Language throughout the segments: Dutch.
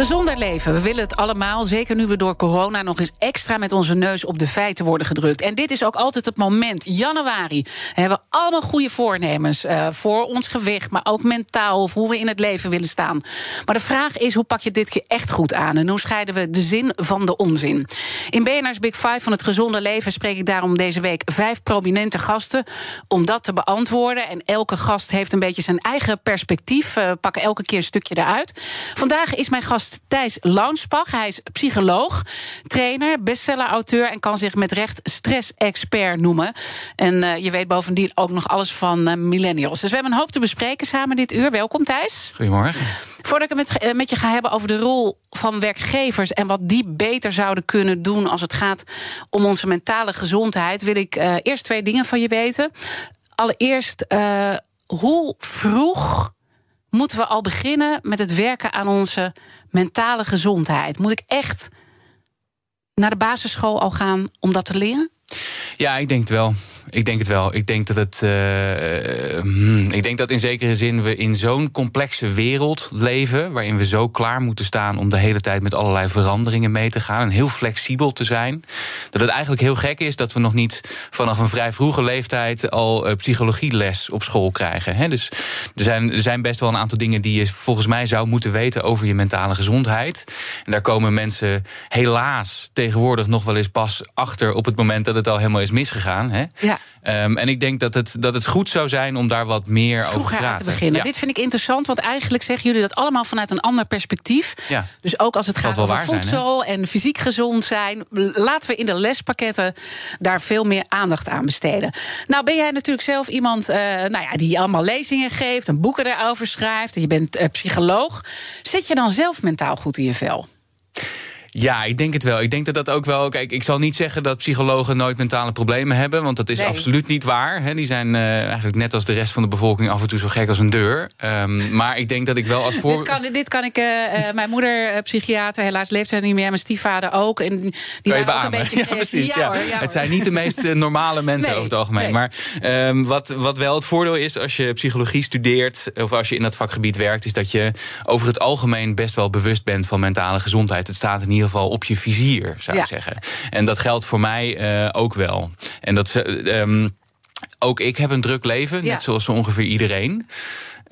Gezonder leven. We willen het allemaal. Zeker nu we door corona nog eens extra met onze neus op de feiten worden gedrukt. En dit is ook altijd het moment. Januari. We hebben allemaal goede voornemens. Uh, voor ons gewicht, maar ook mentaal. Of hoe we in het leven willen staan. Maar de vraag is: hoe pak je dit keer echt goed aan? En hoe scheiden we de zin van de onzin? In BNR's Big Five van het gezonde leven spreek ik daarom deze week vijf prominente gasten. om dat te beantwoorden. En elke gast heeft een beetje zijn eigen perspectief. We pakken elke keer een stukje eruit. Vandaag is mijn gast Thijs Launsbach. Hij is psycholoog, trainer, bestseller-auteur en kan zich met recht stress-expert noemen. En uh, je weet bovendien ook nog alles van uh, millennials. Dus we hebben een hoop te bespreken samen dit uur. Welkom Thijs. Goedemorgen. Voordat ik het met, met je ga hebben over de rol van werkgevers en wat die beter zouden kunnen doen als het gaat om onze mentale gezondheid, wil ik eerst twee dingen van je weten. Allereerst, hoe vroeg moeten we al beginnen met het werken aan onze mentale gezondheid? Moet ik echt naar de basisschool al gaan om dat te leren? Ja, ik denk het wel. Ik denk het wel. Ik denk dat het. Uh, hmm, ik denk dat in zekere zin we in zo'n complexe wereld leven. waarin we zo klaar moeten staan om de hele tijd met allerlei veranderingen mee te gaan. en heel flexibel te zijn. Dat het eigenlijk heel gek is dat we nog niet vanaf een vrij vroege leeftijd. al uh, psychologieles op school krijgen. He, dus er zijn, er zijn best wel een aantal dingen die je volgens mij zou moeten weten over je mentale gezondheid. En daar komen mensen helaas tegenwoordig nog wel eens pas achter op het moment dat het al helemaal is misgegaan. He. Ja. Um, en ik denk dat het, dat het goed zou zijn om daar wat meer Vroeger over te praten. te beginnen. Ja. Dit vind ik interessant, want eigenlijk zeggen jullie dat allemaal vanuit een ander perspectief. Ja. Dus ook als het gaat over voedsel zijn, en fysiek gezond zijn, laten we in de lespakketten daar veel meer aandacht aan besteden. Nou, ben jij natuurlijk zelf iemand uh, nou ja, die allemaal lezingen geeft en boeken erover schrijft. En je bent uh, psycholoog. Zit je dan zelf mentaal goed in je vel? Ja, ik denk het wel. Ik denk dat dat ook wel. Kijk, ik zal niet zeggen dat psychologen nooit mentale problemen hebben, want dat is nee. absoluut niet waar. He, die zijn uh, eigenlijk net als de rest van de bevolking af en toe zo gek als een deur. Um, maar ik denk dat ik wel als voor. dit, kan, dit kan ik. Uh, uh, mijn moeder, psychiater, helaas leeft zij niet meer. Mijn stiefvader ook. En die kan je ook een beetje. Ja, precies. Ja, Ja. hoor, ja, het zijn niet de meest normale mensen nee, over het algemeen. Nee. Maar um, wat, wat wel het voordeel is als je psychologie studeert of als je in dat vakgebied werkt, is dat je over het algemeen best wel bewust bent van mentale gezondheid. Het staat in ieder geval op je vizier zou ja. ik zeggen. En dat geldt voor mij uh, ook wel. En dat um, ook ik heb een druk leven, Ja. net zoals zo ongeveer iedereen.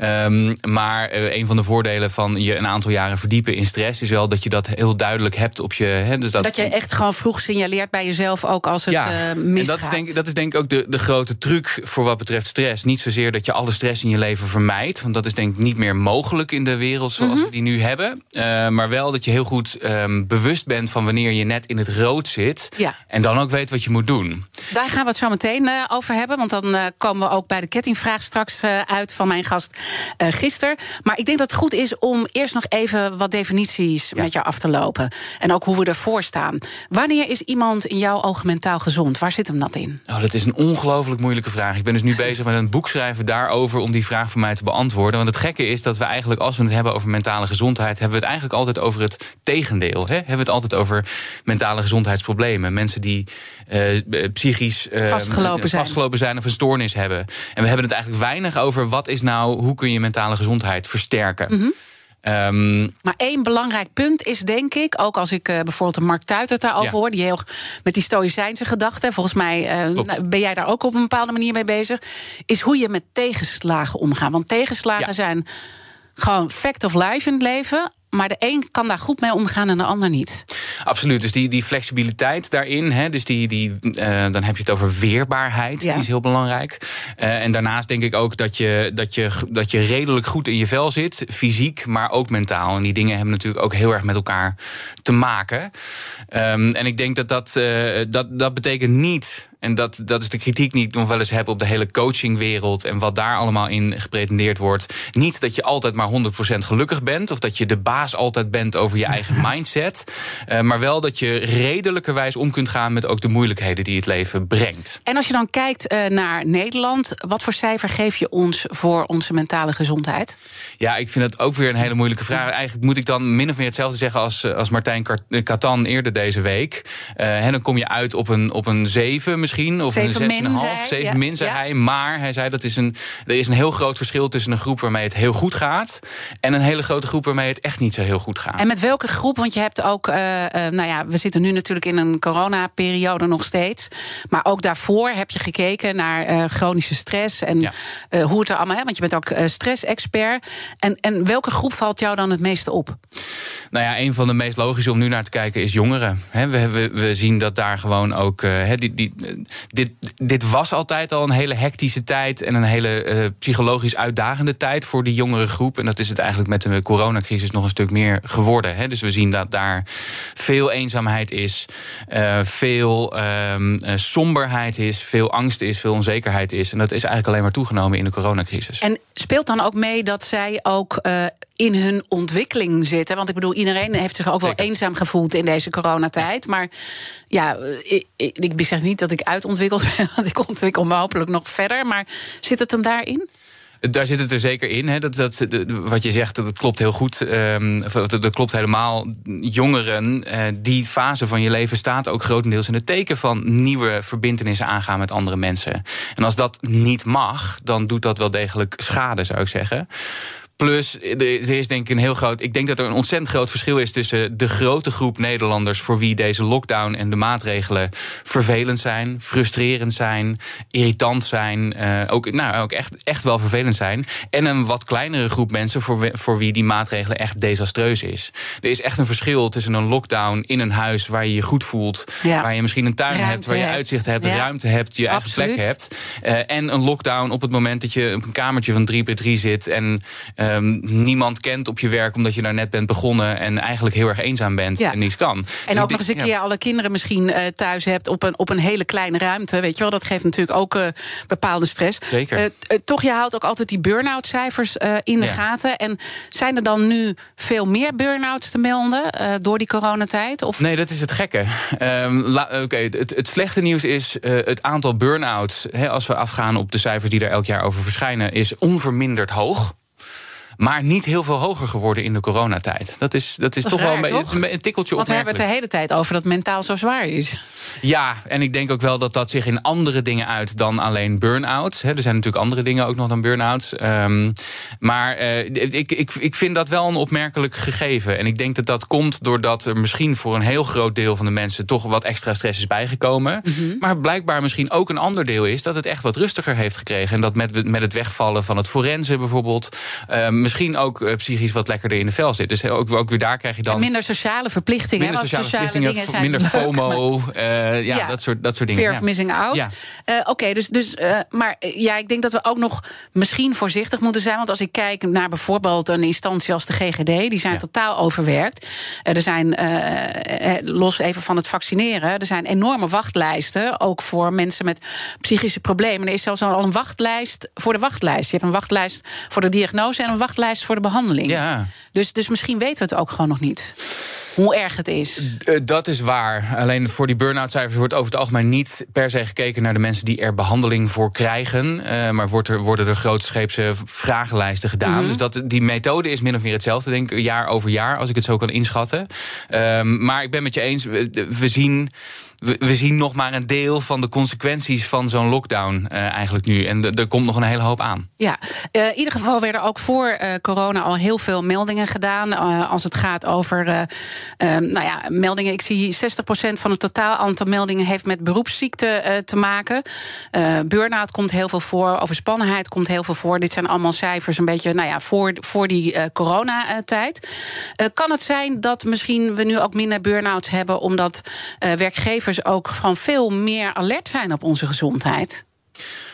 Um, maar uh, een van de voordelen van je een aantal jaren verdiepen in stress is wel dat je dat heel duidelijk hebt op je. Dus dat, Dat je echt gewoon vroeg signaleert bij jezelf, ook als het ja, uh, en dat misgaat. is, denk, dat is denk ik ook de, de grote truc voor wat betreft stress. Niet zozeer dat je alle stress in je leven vermijdt. Want dat is denk ik niet meer mogelijk in de wereld zoals Mhm. we die nu hebben. Uh, maar wel dat je heel goed um, bewust bent van wanneer je net in het rood zit. Ja. En dan ook weet wat je moet doen. Daar gaan we het zo meteen uh, over hebben. Want dan komen we ook bij de kettingvraag straks uit van mijn gast uh, gisteren. Maar ik denk dat het goed is om eerst nog even wat definities ja. met jou af te lopen. En ook hoe we ervoor staan. Wanneer is iemand in jouw ogen mentaal gezond? Waar zit hem dat in? Oh, dat is een ongelooflijk moeilijke vraag. Ik ben dus nu bezig met een boek schrijven daarover om die vraag voor mij te beantwoorden. Want het gekke is dat we eigenlijk, als we het hebben over mentale gezondheid, hebben we het eigenlijk altijd over het tegendeel. Hè? Hebben we het altijd over mentale gezondheidsproblemen. Mensen die uh, psychisch uh, vastgelopen, zijn. vastgelopen zijn of een stoornis hebben. En we hebben het eigenlijk weinig over wat is nou, hoe kun je mentale gezondheid versterken. Mm -hmm. Um, maar één belangrijk punt is, denk ik, ook als ik uh, bijvoorbeeld een Mark Tuiter daarover ja. hoor, die heel met die stoïcijnse gedachten, volgens mij uh, ben jij daar ook op een bepaalde manier mee bezig, is hoe je met tegenslagen omgaat. Want tegenslagen ja. zijn gewoon fact of life in het leven. Maar de een kan daar goed mee omgaan en de ander niet. Absoluut. Dus die, die flexibiliteit daarin. Hè, dus die, die, uh, dan heb je het over weerbaarheid. Ja. Die is heel belangrijk. Uh, en daarnaast denk ik ook dat je, dat, je, dat je redelijk goed in je vel zit. Fysiek, maar ook mentaal. En die dingen hebben natuurlijk ook heel erg met elkaar te maken. Um, en ik denk dat dat, uh, dat, dat betekent niet En dat, dat is de kritiek die ik nog wel eens heb op de hele coachingwereld en wat daar allemaal in gepretendeerd wordt. Niet dat je altijd maar 100% gelukkig bent of dat je de baas altijd bent over je eigen mindset. Uh, maar wel dat je redelijkerwijs om kunt gaan met ook de moeilijkheden die het leven brengt. En als je dan kijkt uh, naar Nederland, wat voor cijfer geef je ons voor onze mentale gezondheid? Ja, ik vind dat ook weer een hele moeilijke vraag. Eigenlijk moet ik dan min of meer hetzelfde zeggen als, eh, als Martijn Katan eerder deze week. Uh, en dan kom je uit op een, op een 7 misschien, of zeven een 6,5. 7 ja. min zei hij. Maar hij zei dat is een, er is een heel groot verschil tussen een groep waarmee het heel goed gaat. en een hele grote groep waarmee het echt niet zo heel goed gaat. En met welke groep? Want je hebt ook, uh, uh, nou ja, we zitten nu natuurlijk in een coronaperiode nog steeds. Maar ook daarvoor heb je gekeken naar uh, chronische stress en ja. hoe het er allemaal. Hè, want je bent ook stressexpert. En, en welke groep valt jou dan het meeste op? Nou ja, een van de meest logische om nu naar te kijken is jongeren. He, we, we, we, zien dat daar gewoon ook. Uh, die, die, dit, dit was altijd al een hele hectische tijd en een hele uh, psychologisch uitdagende tijd voor die jongere groep. En dat is het eigenlijk met de coronacrisis nog een stuk meer geworden. He. Dus we zien dat daar veel eenzaamheid is, uh, veel somberheid is, veel angst is, veel onzekerheid is. En dat is eigenlijk alleen maar toegenomen in de coronacrisis. En speelt dan ook mee dat zij ook in hun ontwikkeling zitten. Want ik bedoel, iedereen heeft zich ook wel Zeker. eenzaam gevoeld in deze coronatijd. Maar ja, ik, ik, ik zeg niet dat ik uitontwikkeld ben, want ik ontwikkel me hopelijk nog verder. Maar zit het hem daarin? Daar zit het er zeker in. Hè. Dat, dat, wat je zegt, dat klopt heel goed. Um, dat, klopt helemaal. Jongeren, uh, die fase van je leven staat ook grotendeels in het teken van nieuwe verbindenissen aangaan met andere mensen. En als dat niet mag, dan doet dat wel degelijk schade, zou ik zeggen. Plus, er is denk ik een heel groot. Ik denk dat er een ontzettend groot verschil is tussen de grote groep Nederlanders. voor wie deze lockdown en de maatregelen vervelend zijn, frustrerend zijn, irritant zijn. Uh, ook, nou, ook echt, echt wel vervelend zijn. En een wat kleinere groep mensen voor, voor wie die maatregelen echt desastreus is. Er is echt een verschil tussen een lockdown in een huis waar je je goed voelt. Ja. Waar je misschien een tuin ruimte hebt, waar je hebt. uitzicht hebt, ja. ruimte hebt, je eigen plek hebt. Uh, en een lockdown op het moment dat je op een kamertje van 3 bij 3 zit. en uh, Um, niemand kent op je werk omdat je daar net bent begonnen en eigenlijk heel erg eenzaam bent ja. en niets kan. En dus ook nog eens een keer ja. alle kinderen misschien uh, thuis hebt op een, op een hele kleine ruimte. Weet je wel, dat geeft natuurlijk ook uh, bepaalde stress. Zeker. Uh, toch, je houdt ook altijd die burn-out cijfers in de ja. gaten. En zijn er dan nu veel meer burn-outs te melden door die coronatijd? Of? Nee, dat is het gekke. Um, Oké, okay, het, het, slechte nieuws is het aantal burn-outs, als we afgaan op de cijfers die er elk jaar over verschijnen, is onverminderd hoog. Maar niet heel veel hoger geworden in de coronatijd. Dat is, dat is dat toch raar, wel een, toch? een tikkeltje Want we hebben het de hele tijd over dat mentaal zo zwaar is. Ja, en ik denk ook wel dat dat zich in andere dingen uit dan alleen burn-outs. Er zijn natuurlijk andere dingen ook nog dan burn-outs. Um, maar uh, ik, ik, ik vind dat wel een opmerkelijk gegeven. En ik denk dat dat komt doordat er misschien voor een heel groot deel van de mensen toch wat extra stress is bijgekomen. Mm -hmm. Maar blijkbaar misschien ook een ander deel is dat het echt wat rustiger heeft gekregen. En dat met, met het wegvallen van het forensen bijvoorbeeld. Uh, misschien ook uh, psychisch wat lekkerder in de vel zit. Dus ook, ook weer daar krijg je dan. En minder sociale verplichtingen. Minder sociale, sociale verplichtingen, zijn minder FOMO. Maar... Uh, ja, ja, Dat, soort, dat soort dingen. Fear of missing out. Ja. Uh, Oké, okay, dus, dus uh, maar ja, ik denk dat we ook nog misschien voorzichtig moeten zijn. Want als ik kijk naar bijvoorbeeld een instantie als de GGD, die zijn ja. totaal overwerkt. er zijn, los even van het vaccineren, er zijn enorme wachtlijsten. Ook voor mensen met psychische problemen. Er is zelfs al een wachtlijst voor de wachtlijst. Je hebt een wachtlijst voor de diagnose en een wachtlijst voor de behandeling. Ja. Dus, dus misschien weten we het ook gewoon nog niet. Hoe erg het is. Uh, dat is waar. Alleen voor die burn-out cijfers wordt over het algemeen niet per se gekeken naar de mensen die er behandeling voor krijgen. Uh, maar wordt er, worden er grootscheepse vragenlijsten gedaan. Mm -hmm. Dus dat, die methode is min of meer hetzelfde, denk ik, jaar over jaar, als ik het zo kan inschatten. Uh, maar ik ben met je eens, we zien we, zien nog maar een deel van de consequenties van zo'n lockdown uh, eigenlijk nu. En er komt nog een hele hoop aan. Ja, uh, in ieder geval werden ook voor uh, corona al heel veel meldingen gedaan. als het gaat over nou ja, meldingen. Ik zie 60% van het totaal aantal meldingen heeft met beroepsziekte te maken. Burn-out komt heel veel voor. Overspannenheid komt heel veel voor. Dit zijn allemaal cijfers een beetje nou ja, voor, voor die coronatijd. kan het zijn dat misschien we nu ook minder burn-outs hebben omdat werkgevers ook gewoon veel meer alert zijn op onze gezondheid?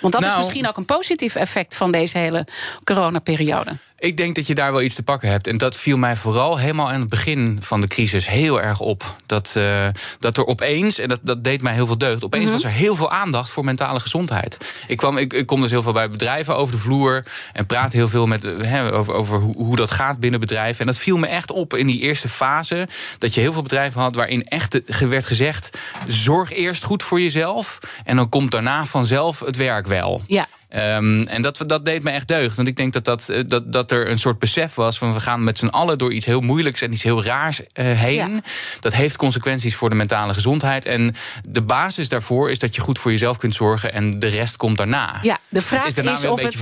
Want dat is Nou- misschien ook een positief effect van deze hele coronaperiode. Ik denk dat je daar wel iets te pakken hebt. En dat viel mij vooral helemaal aan het begin van de crisis heel erg op. Dat, eh, dat er opeens, en dat, dat deed mij heel veel deugd, opeens was er heel veel aandacht voor mentale gezondheid. Ik, kwam, ik, ik kom dus heel veel bij bedrijven over de vloer en praat heel veel met, eh, over, over hoe, hoe dat gaat binnen bedrijven. En dat viel me echt op in die eerste fase. Dat je heel veel bedrijven had waarin echt werd gezegd: zorg eerst goed voor jezelf. En dan komt daarna vanzelf het werk wel. Ja. Ehm, en dat, dat deed me echt deugd. Want ik denk dat, dat, eh, dat, dat er een soort besef was van we gaan met z'n allen door iets heel moeilijks en iets heel raars eh, heen. Ja. Dat heeft consequenties voor de mentale gezondheid. En de basis daarvoor is dat je goed voor jezelf kunt zorgen en de rest komt daarna. Ja, de vraag Het is of het.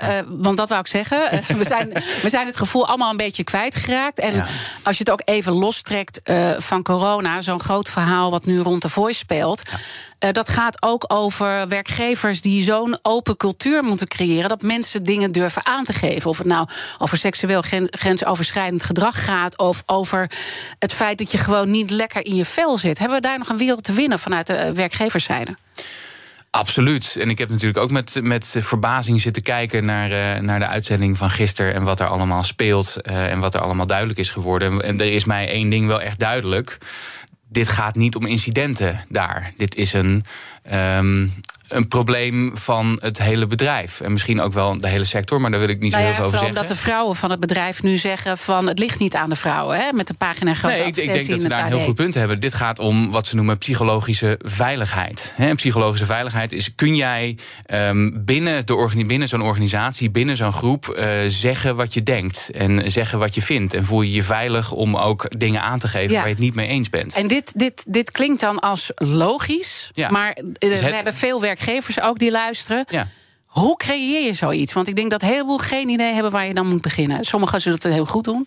eh, want dat wou ik zeggen. We, zijn, we zijn het gevoel allemaal een beetje kwijtgeraakt. En Ja. als je het ook even lostrekt van corona, zo'n groot verhaal wat nu rond de voice speelt. Eh, dat gaat ook over werkgevers die zo'n open cultuur moeten creëren. Dat mensen dingen durven aan te geven. Of het nou over seksueel gren- grensoverschrijdend gedrag gaat. Of over het feit dat je gewoon niet lekker in je vel zit. Hebben we daar nog een wereld te winnen vanuit de eh, werkgeverszijde? Absoluut. En ik heb natuurlijk ook met, met verbazing zitten kijken naar, eh, naar de uitzending van gisteren. En wat er allemaal speelt. en wat er allemaal duidelijk is geworden. En er is mij één ding wel echt duidelijk. Dit gaat niet om incidenten daar. Dit is een. ehm, een probleem van het hele bedrijf. En misschien ook wel de hele sector, maar daar wil ik niet zo Nou heel ja, veel over vooral zeggen. omdat de vrouwen van het bedrijf nu zeggen van het ligt niet aan de vrouwen, hè, met de pagina grote Nee, ik, ik denk dat ze daar een heel goed punt hebben. Dit gaat om wat ze noemen psychologische veiligheid. Hè, en psychologische veiligheid is: kun jij ehm, binnen, de binnen zo'n organisatie, binnen zo'n groep, eh, zeggen wat je denkt en zeggen wat je vindt? En voel je je veilig om ook dingen aan te geven Ja. waar je het niet mee eens bent? En dit, dit, dit klinkt dan als logisch, Ja. maar eh, het- we hebben veel werkgevers ook die luisteren. ja. Hoe creëer je zoiets? Want ik denk dat een heleboel geen idee hebben waar je dan moet beginnen. Sommigen zullen het heel goed doen.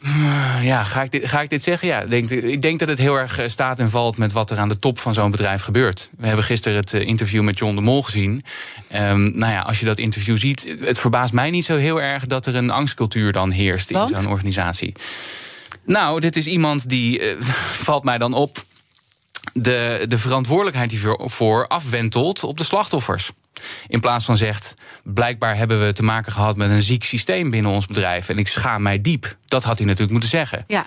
Ja, ga ik dit, ga ik dit zeggen? Ja, ik denk, ik denk dat het heel erg eh, staat en valt met wat er aan de top van zo'n bedrijf gebeurt. We hebben gisteren het eh, interview met John de Mol gezien. Ehm, nou ja, als je dat interview ziet, het verbaast mij niet zo heel erg dat er een angstcultuur dan heerst Want? in zo'n organisatie. Nou, dit is iemand die, eh, valt mij dan op, de, de verantwoordelijkheid die voor, voor afwentelt op de slachtoffers. In plaats van zegt, blijkbaar hebben we te maken gehad met een ziek systeem binnen ons bedrijf. En ik schaam mij diep. Dat had hij natuurlijk moeten zeggen. Ja,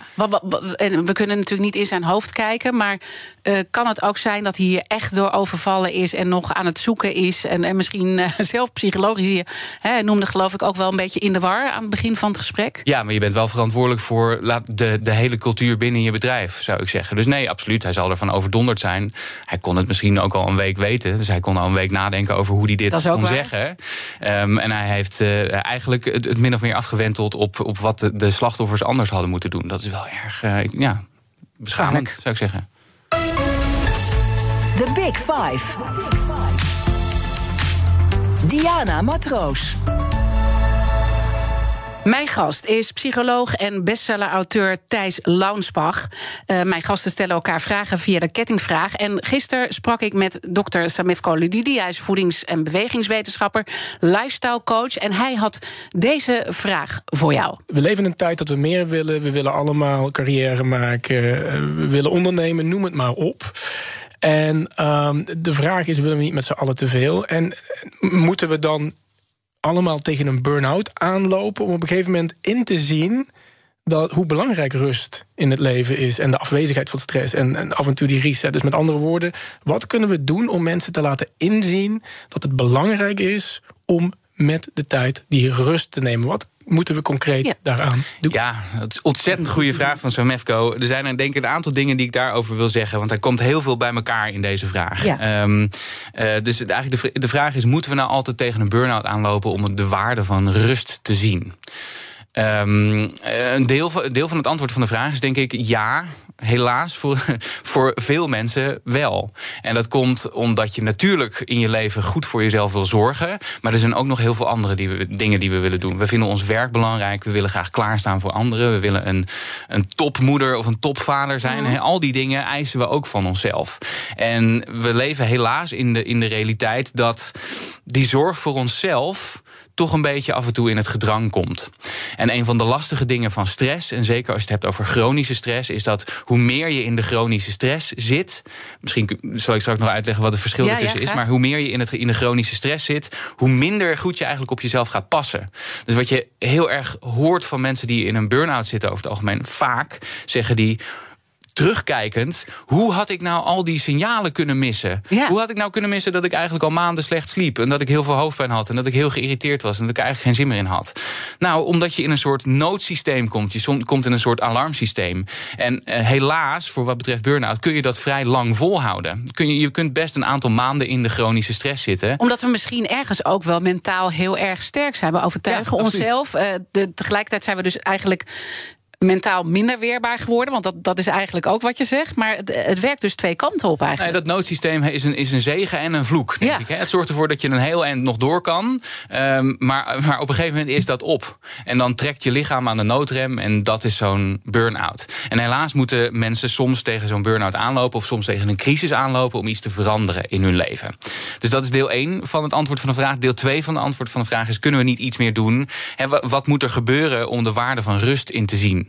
en we kunnen natuurlijk niet in zijn hoofd kijken. Maar eh, kan het ook zijn dat hij hier echt door overvallen is en nog aan het zoeken is? En, en misschien eh, zelf psychologisch. hier, Hè, noemde geloof ik ook wel een beetje in de war aan het begin van het gesprek. Ja, maar je bent wel verantwoordelijk voor laat, de, de hele cultuur binnen je bedrijf, zou ik zeggen. Dus nee, absoluut. Hij zal ervan overdonderd zijn. Hij kon het misschien ook al een week weten. Dus hij kon al een week nadenken over hoe hij dit kon waar. zeggen. Ehm, en hij heeft eh, eigenlijk het, het min of meer afgewenteld op, op wat de, de slachtoffers anders hadden moeten doen. Dat is wel erg, eh, ja, beschamend, zou ik zeggen. The Big Five. Diana Matroos. Mijn gast is psycholoog en bestseller-auteur Thijs Launsbach. Eh, mijn gasten stellen elkaar vragen via de kettingvraag. En gisteren sprak ik met dokter Samif Koludidi. Hij is voedings- en bewegingswetenschapper, lifestyle coach. En hij had deze vraag voor jou. We leven in een tijd dat we meer willen. We willen allemaal carrière maken. We willen ondernemen, noem het maar op. En ehm, de vraag is: willen we niet met z'n allen te veel? En eh, moeten we dan allemaal tegen een burn-out aanlopen om op een gegeven moment in te zien dat hoe belangrijk rust in het leven is en de afwezigheid van stress en, en af en toe die reset. Dus met andere woorden, wat kunnen we doen om mensen te laten inzien dat het belangrijk is om met de tijd die rust te nemen? Wat moeten we concreet Ja. daaraan doen? Ja, het is een ontzettend goede vraag van Samefco. Er zijn er denk ik een aantal dingen die ik daarover wil zeggen. Want er komt heel veel bij elkaar in deze vraag. Ja. Ehm, eh, dus eigenlijk de, de vraag is: moeten we nou altijd tegen een burn-out aanlopen om de waarde van rust te zien? Ehm, eh, een, deel deel van het antwoord van de vraag is denk ik ja, helaas voor, voor veel mensen wel. En dat komt omdat je natuurlijk in je leven goed voor jezelf wil zorgen. Maar er zijn ook nog heel veel andere die we, dingen die we willen doen. We vinden ons werk belangrijk. We willen graag klaarstaan voor anderen. We willen een, een topmoeder of een topvader zijn. Hè, Al die dingen eisen we ook van onszelf. En we leven helaas in de, in de realiteit dat die zorg voor onszelf toch een beetje af en toe in het gedrang komt. En een van de lastige dingen van stress, en zeker als je het hebt over chronische stress, is dat hoe meer je in de chronische stress zit. Misschien zal ik straks nog uitleggen wat het verschil Ja, ertussen ja, is. Maar hoe meer je in, het, in de chronische stress zit, hoe minder goed je eigenlijk op jezelf gaat passen. Dus wat je heel erg hoort van mensen die in een burn-out zitten over het algemeen, vaak zeggen die terugkijkend, hoe had ik nou al die signalen kunnen missen? Ja. Hoe had ik nou kunnen missen dat ik eigenlijk al maanden slecht sliep en dat ik heel veel hoofdpijn had en dat ik heel geïrriteerd was en dat ik eigenlijk geen zin meer in had? Nou, omdat je in een soort noodsysteem komt, je komt in een soort alarmsysteem. En eh, helaas, voor wat betreft burn-out, kun je dat vrij lang volhouden. Kun je, je kunt best een aantal maanden in de chronische stress zitten. Omdat we misschien ergens ook wel mentaal heel erg sterk zijn. We overtuigen Ja, onszelf. Eh, de, tegelijkertijd zijn we dus eigenlijk mentaal minder weerbaar geworden. Want dat, dat is eigenlijk ook wat je zegt. Maar het, het werkt dus twee kanten op Nee, eigenlijk. dat noodsysteem is een, is een zegen en een vloek, denk Ja. ik. Hè. Het zorgt ervoor dat je een heel eind nog door kan. Ehm, maar, maar op een gegeven moment is dat op. En dan trekt je lichaam aan de noodrem en dat is zo'n burn-out. En helaas moeten mensen soms tegen zo'n burn-out aanlopen... of soms tegen een crisis aanlopen om iets te veranderen in hun leven. Dus dat is deel 1 van het antwoord van de vraag. Deel 2 van het antwoord van de vraag is... kunnen we niet iets meer doen? Wa- wat moet er gebeuren om de waarde van rust in te zien?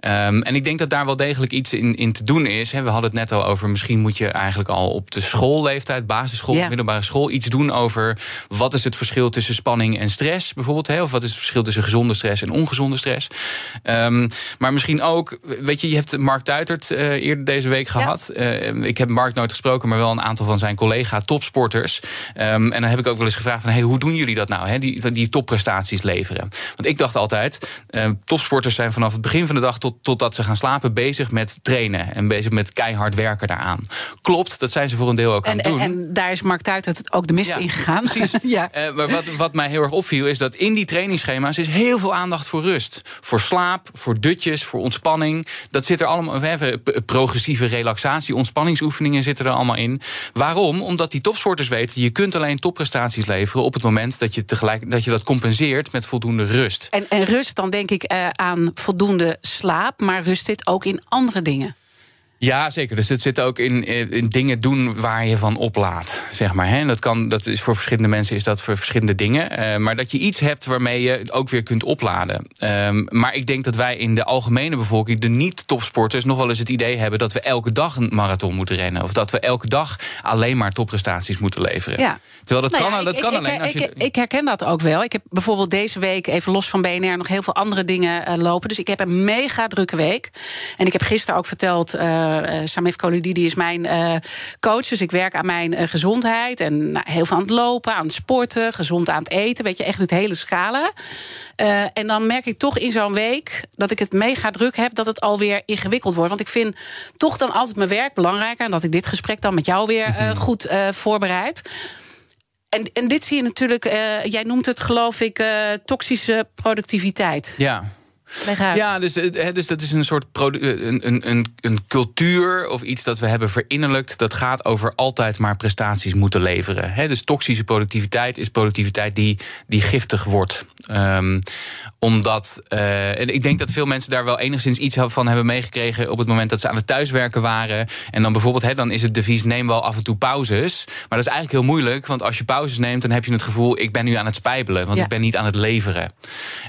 Ehm, en ik denk dat daar wel degelijk iets in, in te doen is. We hadden het net al over, misschien moet je eigenlijk al op de schoolleeftijd, basisschool, middelbare school, iets doen over wat is het verschil tussen spanning en stress, bijvoorbeeld. Of wat is het verschil tussen gezonde stress en ongezonde stress. Ehm, maar misschien ook, weet je, je hebt Mark Tuitert eh, eerder deze week gehad. Eh, ik heb Mark nooit gesproken, maar wel een aantal van zijn collega topsporters. Ehm, en dan heb ik ook wel eens gevraagd van, hey, hoe doen jullie dat nou? Die, die topprestaties leveren. Want ik dacht altijd, eh, topsporters zijn vanaf het begin van de dag tot, totdat ze gaan slapen bezig met trainen en bezig met keihard werken daaraan. Klopt, dat zijn ze voor een deel ook aan en, het doen. en, en daar is Mark Tuitert ook de mist Ja, in gegaan. Precies. ja. Eh, maar wat, wat mij heel erg opviel is dat in die trainingsschema's is heel veel aandacht voor rust. Voor slaap, voor dutjes, voor ontspanning. Dat zit er allemaal. We hebben progressieve relaxatie, ontspanningsoefeningen zitten er allemaal in. Waarom? Omdat die topsporters weten, je kunt alleen topprestaties leveren op het moment dat je tegelijk dat je dat compenseert met voldoende rust. En, en rust, dan denk ik eh, aan voldoende slaap. Maar rust dit ook in andere dingen. Ja, zeker. Dus het zit ook in, in dingen doen waar je van oplaat, zeg maar. Hè. Dat, kan, dat is voor verschillende mensen is dat voor verschillende dingen. Eh, maar dat je iets hebt waarmee je ook weer kunt opladen. Ehm, maar ik denk dat wij in de algemene bevolking, de niet-topsporters, nog wel eens het idee hebben dat we elke dag een marathon moeten rennen. Of dat we elke dag alleen maar topprestaties moeten leveren. Ja. Terwijl dat Nou kan, ja, dat ik, kan ik, alleen ik, als je. ik, ik herken dat ook wel. Ik heb bijvoorbeeld deze week, even los van BNR, nog heel veel andere dingen eh, lopen. Dus ik heb een mega drukke week. En ik heb gisteren ook verteld, eh, Samif Koludidi is mijn eh, coach. Dus ik werk aan mijn eh, gezondheid. En nou, heel veel aan het lopen, aan het sporten, gezond aan het eten. Weet je, echt het hele scala. Eh, en dan merk ik toch in zo'n week dat ik het mega druk heb, dat het alweer ingewikkeld wordt. Want ik vind toch dan altijd mijn werk belangrijker. En dat ik dit gesprek dan met jou weer eh, goed eh, voorbereid. En, en dit zie je natuurlijk, eh, jij noemt het geloof ik eh, toxische productiviteit. Ja. Ja, dus, hè, dus dat is een soort produ- een, een, een, een cultuur of iets dat we hebben verinnerlijkt. Dat gaat over altijd maar prestaties moeten leveren. Hè, dus toxische productiviteit is productiviteit die, die giftig wordt. Ehm, omdat, eh, ik denk dat veel mensen daar wel enigszins iets van hebben meegekregen op het moment dat ze aan het thuiswerken waren. En dan bijvoorbeeld, hè, dan is het devies neem wel af en toe pauzes. Maar dat is eigenlijk heel moeilijk, want als je pauzes neemt, dan heb je het gevoel, ik ben nu aan het spijbelen, want Ja. ik ben niet aan het leveren.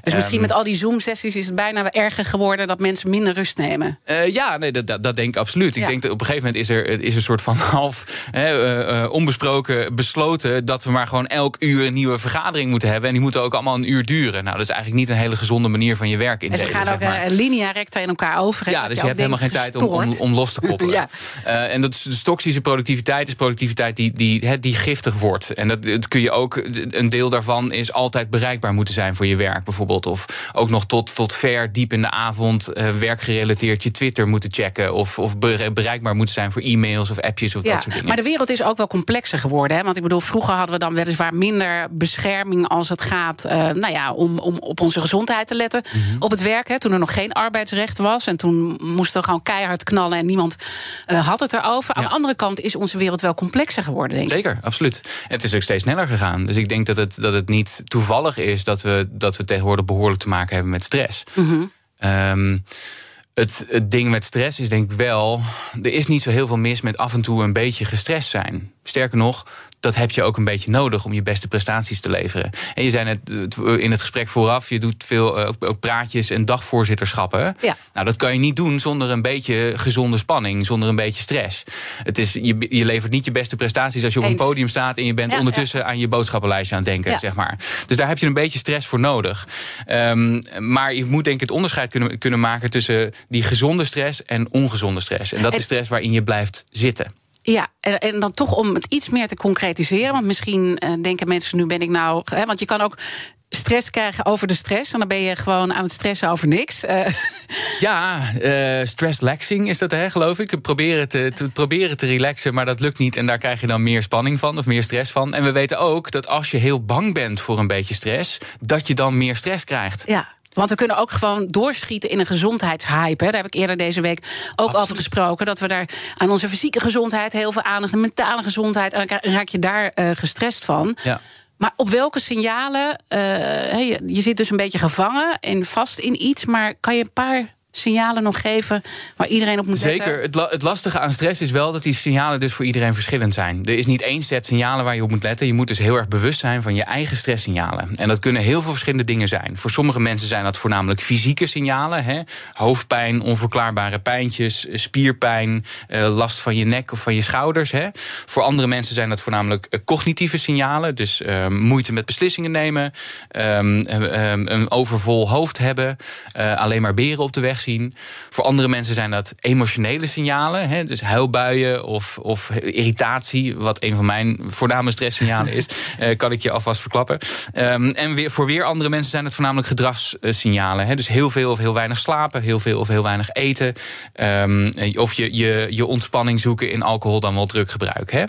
Dus misschien Ehm, met al die Zoom-sessies is het bijna erger geworden dat mensen minder rust nemen. Eh, ja, nee, dat, dat, dat denk ik absoluut. Ik denk dat op een gegeven moment is er is een soort van half hè, eh, onbesproken besloten dat we maar gewoon elk uur een nieuwe vergadering moeten hebben. En die moeten ook allemaal een uur duren. Nou, dat is eigenlijk niet een hele gezonde manier van je werk En indelen. ze gaan zeg ook maar. eh, linea recta in elkaar over. hè, Ja, dus je hebt helemaal geen tijd om, om, los te koppelen. Ja. Eh, en dat is, dus toxische productiviteit is productiviteit die, die, die giftig wordt. En dat, dat kun je ook, een deel daarvan is altijd bereikbaar moeten zijn voor je werk, bijvoorbeeld. Of ook nog tot, tot ver diep in de avond eh, werkgerelateerd je Twitter moeten checken. Of, of bere- bereikbaar moeten zijn voor e-mails of appjes of Ja, dat soort dingen. maar de wereld is ook wel complexer geworden. Hè? Want ik bedoel, vroeger hadden we dan weliswaar minder bescherming als het gaat eh, nou ja, om, om op onze gezondheid te letten Mhm. op het werk. Hè? Toen er nog geen arbeidsrecht was. En toen moesten we gewoon keihard knallen en niemand eh, had het erover. Aan Ja. de andere kant is onze wereld wel complexer geworden, denk ik. Zeker, absoluut. En het is ook steeds sneller gegaan. Dus ik denk dat het, dat het niet toevallig is dat we, dat we tegenwoordig behoorlijk te maken hebben met stress. Mhm. Ehm, het, het ding met stress is denk ik wel... er is niet zo heel veel mis met af en toe een beetje gestrest zijn. Sterker nog, dat heb je ook een beetje nodig om je beste prestaties te leveren. En je zei net in het gesprek vooraf, je doet veel ook praatjes en dagvoorzitterschappen. Ja. Nou, dat kan je niet doen zonder een beetje gezonde spanning, zonder een beetje stress. Het is, je, je levert niet je beste prestaties als je op een podium staat en je bent ondertussen aan je boodschappenlijstje aan het denken, zeg maar. Dus daar heb je een beetje stress voor nodig. Um, maar je moet denk ik het onderscheid kunnen, kunnen maken tussen die gezonde stress en ongezonde stress. En dat is stress waarin je blijft zitten. Ja, en dan toch om het iets meer te concretiseren. Want misschien uh, denken mensen, nu ben ik nou. Hè, want je kan ook stress krijgen over de stress. En dan ben je gewoon aan het stressen over niks. Uh. Ja, uh, stress laxing is dat, hè, geloof ik. Proberen te, te, proberen te relaxen, maar dat lukt niet. En daar krijg je dan meer spanning van of meer stress van. En we weten ook dat als je heel bang bent voor een beetje stress, dat je dan meer stress krijgt. Ja. Want we kunnen ook gewoon doorschieten in een gezondheidshype. Hè. Daar heb ik eerder deze week ook over gesproken. Dat we daar aan onze fysieke gezondheid heel veel aandacht, de mentale gezondheid, en dan raak je daar uh, gestrest van. Ja. Maar op welke signalen? Uh, je, je zit dus een beetje gevangen en vast in iets. Maar kan je een paar signalen nog geven waar iedereen op moet letten? Zeker. Het, het, lastige aan stress is wel dat die signalen dus voor iedereen verschillend zijn. Er is niet één set signalen waar je op moet letten. Je moet dus heel erg bewust zijn van je eigen stresssignalen. En dat kunnen heel veel verschillende dingen zijn. Voor sommige mensen zijn dat voornamelijk fysieke signalen. Hè? Hoofdpijn, onverklaarbare pijntjes, spierpijn, eh, last van je nek of van je schouders. Hè? Voor andere mensen zijn dat voornamelijk eh, cognitieve signalen. Dus uh, moeite met beslissingen nemen, um, een overvol hoofd hebben, alleen maar beren op de weg zien. Voor andere mensen zijn dat emotionele signalen. Hè, dus huilbuien of, of irritatie, wat een van mijn voorname stresssignalen is. uh, kan ik je alvast verklappen. Um, en weer, voor weer andere mensen zijn het voornamelijk gedragssignalen. Hè, dus heel veel of heel weinig slapen, heel veel of heel weinig eten. Um, of je, je, je ontspanning zoeken in alcohol dan wel druggebruik. Hè.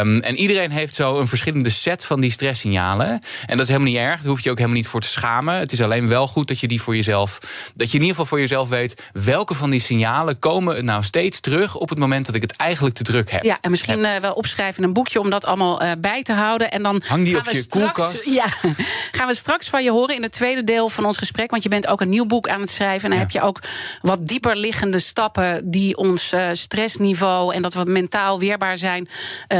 Um, en iedereen heeft zo een verschillende set van die stresssignalen. En dat is helemaal niet erg. Daar hoef je ook helemaal niet voor te schamen. Het is alleen wel goed dat je die voor jezelf. Dat je in ieder geval voor jezelf zelf weet welke van die signalen komen nou steeds terug op het moment dat ik het eigenlijk te druk heb. Ja, en misschien uh, wel opschrijven in een boekje om dat allemaal uh, bij te houden. En dan Hang die gaan op we je straks, koelkast. Ja, gaan we straks van je horen in het tweede deel van ons gesprek. Want je bent ook een nieuw boek aan het schrijven. En dan Ja. heb je ook wat dieper liggende stappen die ons uh, stressniveau en dat we mentaal weerbaar zijn,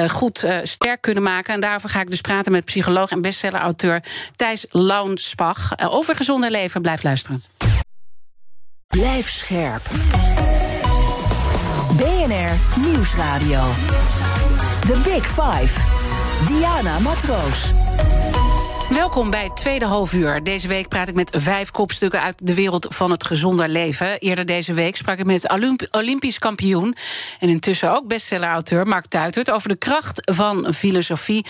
goed sterk kunnen maken. En daarover ga ik dus praten met psycholoog en bestseller-auteur Thijs Launsbach. Uh, over gezonde leven. Blijf luisteren. Blijf scherp. BNR Nieuwsradio. The Big Five. Diana Matroos. Welkom bij het tweede halfuur. Deze week praat ik met vijf kopstukken uit de wereld van het gezonder leven. Eerder deze week sprak ik met Olymp Olympisch kampioen... en intussen ook bestseller-auteur Mark Tuitert... over de kracht van filosofie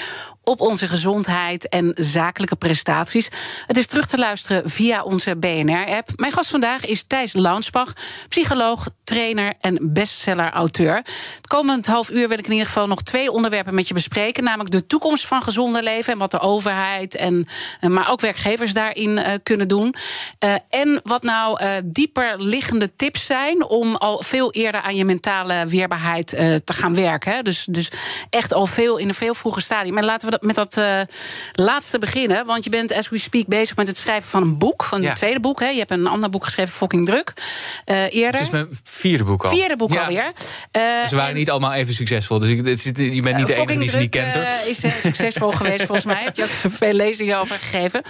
op onze gezondheid en zakelijke prestaties. Het is terug te luisteren via onze BNR-app. Mijn gast vandaag is Thijs Launsbach, psycholoog, trainer en bestseller-auteur. Het komend half uur wil ik in ieder geval nog twee onderwerpen met je bespreken. Namelijk de toekomst van gezonder leven en wat de overheid en eh, maar ook werkgevers daarin uh, kunnen doen. Uh, en wat nou dieper liggende tips zijn om al veel eerder aan je mentale weerbaarheid te gaan werken. Dus, dus echt al veel in een veel vroeger stadium. En laten we met dat uh, laatste beginnen. Want je bent, as we speak, bezig met het schrijven van een boek. Van Ja. het tweede boek. Hè. Je hebt een ander boek geschreven, Fucking Druk. Uh, eerder. Het is mijn vierde boek al. Vierde boek Ja. alweer. Uh, Ze waren niet allemaal even succesvol. Dus ik, het je bent niet de enige die ze niet kent. hoor. eh, is eh, succesvol geweest volgens mij. Heb je ook veel lezingen over gegeven.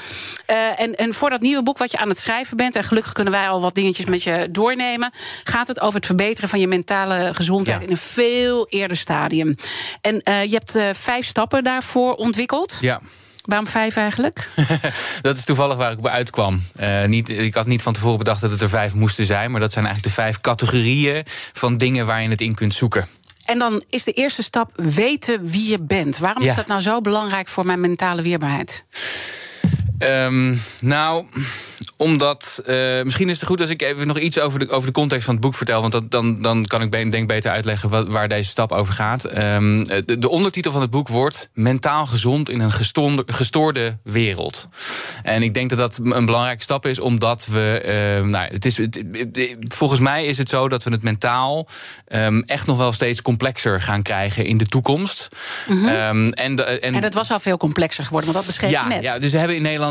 Eh, en, en voor dat nieuwe boek wat je aan het schrijven bent... en gelukkig kunnen wij al wat dingetjes met je doornemen... gaat het over het verbeteren van je mentale gezondheid... Ja. in een veel eerder stadium. En eh, je hebt eh, vijf stappen daarvoor ontwikkeld. Ja. Waarom vijf eigenlijk? Dat is toevallig waar ik op uitkwam. Eh, niet, ik had niet van tevoren bedacht dat het er vijf moesten zijn. Maar dat zijn eigenlijk de vijf categorieën van dingen waar je het in kunt zoeken. En dan is de eerste stap weten wie je bent. Waarom Ja. is dat nou zo belangrijk voor mijn mentale weerbaarheid? Ehm, nou, omdat. eh, misschien is het goed als ik even nog iets over de, over de context van het boek vertel. Want dat, dan, dan kan ik denk beter uitleggen wat, waar deze stap over gaat. Ehm, de, de ondertitel van het boek wordt Mentaal gezond in een gestoorde, gestoorde wereld. En ik denk dat dat een belangrijke stap is, omdat we. ehm, nou, het is, het- volgens mij is het zo dat we het mentaal echt nog wel steeds complexer gaan krijgen in de toekomst. Ehm, en, de- en, En dat was al veel complexer geworden, want dat beschreef ja, je net. ja, dus we hebben in Nederland,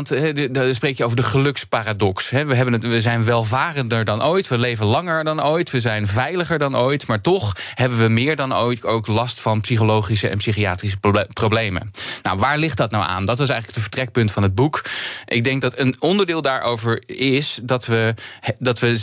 dan spreek je over de geluksparadox. We, hebben het, we zijn welvarender dan ooit, we leven langer dan ooit, we zijn veiliger dan ooit, maar toch hebben we meer dan ooit ook last van psychologische en psychiatrische problemen. Nou, waar ligt dat nou aan? Dat was eigenlijk het vertrekpunt van het boek. Ik denk dat een onderdeel daarover is dat we, dat we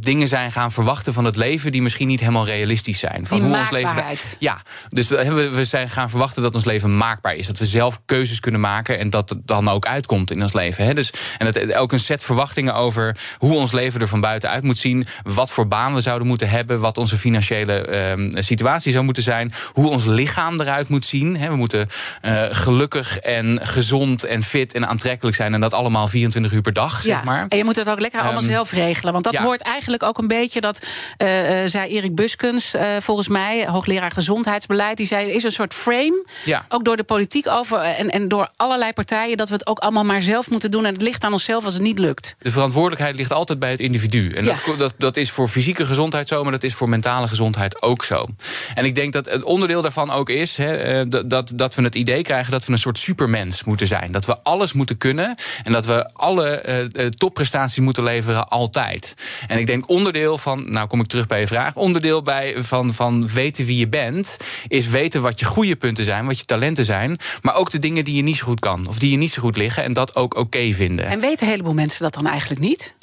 dingen zijn gaan verwachten van het leven die misschien niet helemaal realistisch zijn. Van die hoe ons leven. Ja, dus we zijn gaan verwachten dat ons leven maakbaar is. Dat we zelf keuzes kunnen maken en dat het dan ook uitkomt in ons leven. Dus, en dat ook een set verwachtingen over hoe ons leven er van buiten uit moet zien. Wat voor baan we zouden moeten hebben. Wat onze financiële ehm, situatie zou moeten zijn. Hoe ons lichaam eruit moet zien. we moeten uh, gelukkig en gezond en fit en aantrekkelijk zijn. En dat allemaal 24 uur per dag, ja, zeg maar. En je moet het ook lekker allemaal ehm, zelf regelen. Want dat hoort eigenlijk ook een beetje, dat uh, zei Erik Buskens, volgens mij, hoogleraar gezondheidsbeleid. Die zei, er is een soort frame, ja. ook door de politiek over en, en door allerlei partijen, dat we het ook allemaal maar zelf moeten doen. En het ligt aan onszelf als het niet lukt. De verantwoordelijkheid ligt altijd bij het individu. En dat, dat, dat is voor fysieke gezondheid zo, maar dat is voor mentale gezondheid ook zo. En ik denk dat het onderdeel daarvan ook is he, dat, dat we het idee krijgen dat we een soort supermens moeten zijn. Dat we alles moeten kunnen en dat we alle uh, topprestaties moeten leveren altijd. En ik denk onderdeel van, nou kom ik terug bij je vraag, onderdeel bij van, van weten wie je bent, is weten wat je goede punten zijn, wat je talenten zijn, maar ook de dingen die je niet zo goed kan of die je niet zo goed liggen en dat ook oké vinden. En weten een heleboel mensen dat dan eigenlijk niet?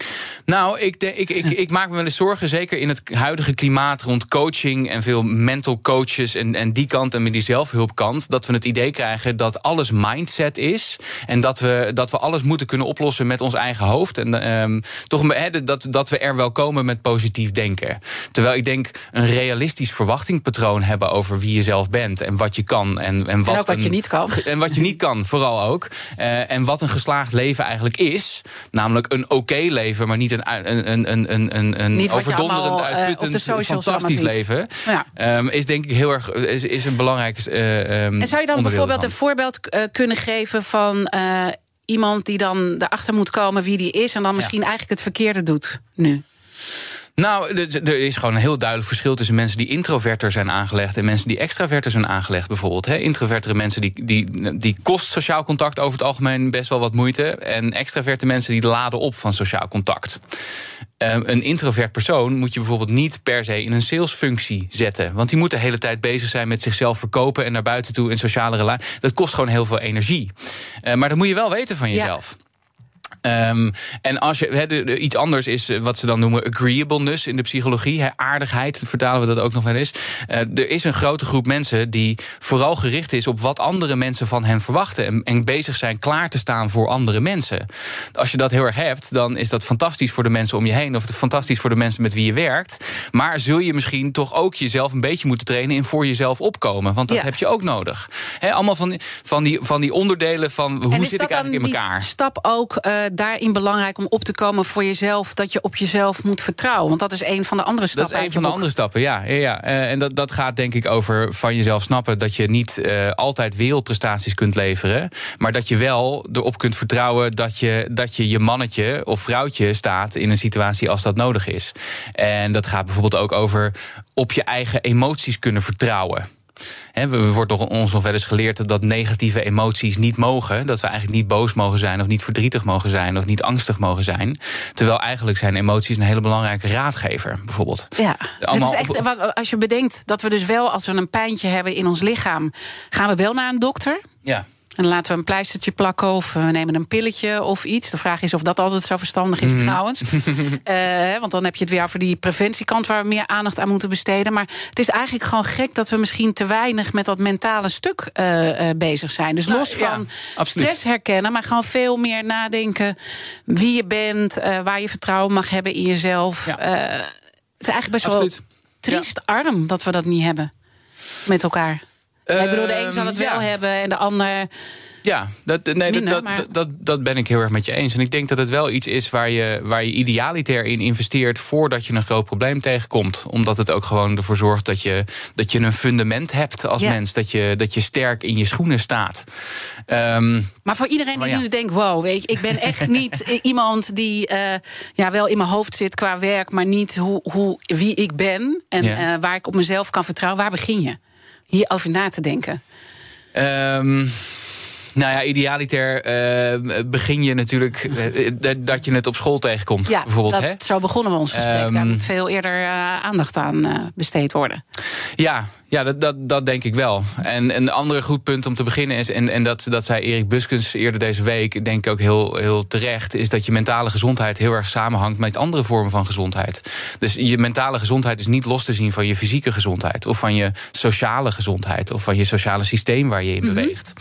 Nou, ik, de, ik, ik, ik, maak me wel eens zorgen, zeker in het huidige klimaat rond coaching en veel mental coaches en, en die kant en met die zelfhulpkant, dat we het idee krijgen dat alles mindset is en dat we, dat we alles moeten kunnen oplossen met ons eigen hoofd. En um, toch he, dat, dat we er wel komen met positief denken. Terwijl ik denk een realistisch verwachtingpatroon hebben over wie je zelf bent en wat je kan en, en wat, en wat je niet kan. En wat je niet kan, vooral ook. Uh, en wat een geslaagd leven eigenlijk is. Namelijk een oké leven, maar niet een, een, een, een, een, een overdonderend, eh, uitputtend, fantastisch leven. Ja. Um, is denk ik heel erg is, is een belangrijk. Uh, um, en zou je dan bijvoorbeeld een voorbeeld uh, kunnen geven van uh, iemand die dan erachter moet komen wie die is en dan misschien eigenlijk het verkeerde doet nu? Nou, er is gewoon een heel duidelijk verschil tussen mensen die introverter zijn aangelegd en mensen die extraverter zijn aangelegd, bijvoorbeeld. Introvertere mensen die, die, die kost sociaal contact over het algemeen best wel wat moeite. En extraverte mensen die laden op van sociaal contact. Um, een introvert persoon moet je bijvoorbeeld niet per se in een salesfunctie zetten. Want die moet de hele tijd bezig zijn met zichzelf verkopen en naar buiten toe in sociale relaties. Dat kost gewoon heel veel energie. Uh, maar dat moet je wel weten van jezelf. Um, en als je he, iets anders is eh, wat ze dan noemen agreeableness in de psychologie, he, aardigheid, vertalen we dat ook nog wel eens. Uh, er is een grote groep mensen die vooral gericht is op wat andere mensen van hen verwachten en, en, bezig zijn klaar te staan voor andere mensen. Als je dat heel erg hebt, dan is dat fantastisch voor de mensen om je heen of fantastisch voor de mensen met wie je werkt. Maar zul je misschien toch ook jezelf een beetje moeten trainen in voor jezelf opkomen, want dat heb je ook nodig. He, allemaal van, van, die, van die onderdelen van hoe zit ik eigenlijk in elkaar. Stap ook. Uh, daarin belangrijk om op te komen voor jezelf dat je op jezelf moet vertrouwen? Want dat is een van de andere stappen. Dat is een van de andere stappen, ja. ja, ja. Uh, en dat, dat gaat denk ik over van jezelf snappen dat je niet uh, altijd wereldprestaties kunt leveren. Maar dat je wel erop kunt vertrouwen dat je, dat je je mannetje of vrouwtje staat in een situatie als dat nodig is. En dat gaat bijvoorbeeld ook over op je eigen emoties kunnen vertrouwen. He, we wordt ons nog wel eens geleerd dat negatieve emoties niet mogen. Dat we eigenlijk niet boos mogen zijn, of niet verdrietig mogen zijn, of niet angstig mogen zijn. Terwijl eigenlijk zijn emoties een hele belangrijke raadgever, bijvoorbeeld. Ja, Allemaal het is echt, als je bedenkt dat we dus wel, als we een pijntje hebben in ons lichaam, gaan we wel naar een dokter. Ja. En laten we een pleistertje plakken of we nemen een pilletje of iets. De vraag is of dat altijd zo verstandig is, mhm. trouwens. uh, want dan heb je het weer over die preventiekant waar we meer aandacht aan moeten besteden. Maar het is eigenlijk gewoon gek dat we misschien te weinig met dat mentale stuk uh, uh, bezig zijn. Dus nou, los van stress herkennen, maar gewoon veel meer nadenken wie je bent, waar je vertrouwen mag hebben in jezelf. Ja. het is eigenlijk best absoluut. wel triest arm dat we dat niet hebben met elkaar. Uh, ik bedoel, de een zal het wel hebben en de ander. Ja, dat, nee, dat, dat, dat, dat, ben ik heel erg met je eens. En ik denk dat het wel iets is waar je, waar je idealiter in investeert voordat je een groot probleem tegenkomt. Omdat het ook gewoon ervoor zorgt dat je, dat je een fundament hebt als mens. Dat je, dat je sterk in je schoenen staat. Um, maar voor iedereen die nu denkt: wow, weet je, ik ben echt niet iemand die uh, ja, wel in mijn hoofd zit qua werk, maar niet hoe, hoe, wie ik ben en uh, waar ik op mezelf kan vertrouwen. Waar begin je? Hierover na te denken? Um, Nou ja, idealiter eh, begin je natuurlijk eh, dat je het op school tegenkomt. Ja, bijvoorbeeld, dat, hè? zo begonnen we ons gesprek. Daar Ehm, moet veel eerder eh, aandacht aan eh, besteed worden. Ja, ja dat, dat, dat denk ik wel. En een ander goed punt om te beginnen is, en, en dat, dat zei Erik Buskens eerder deze week, denk ik ook heel, heel terecht, is dat je mentale gezondheid heel erg samenhangt met andere vormen van gezondheid. Dus je mentale gezondheid is niet los te zien van je fysieke gezondheid, of van je sociale gezondheid, of van je sociale systeem waar je in beweegt.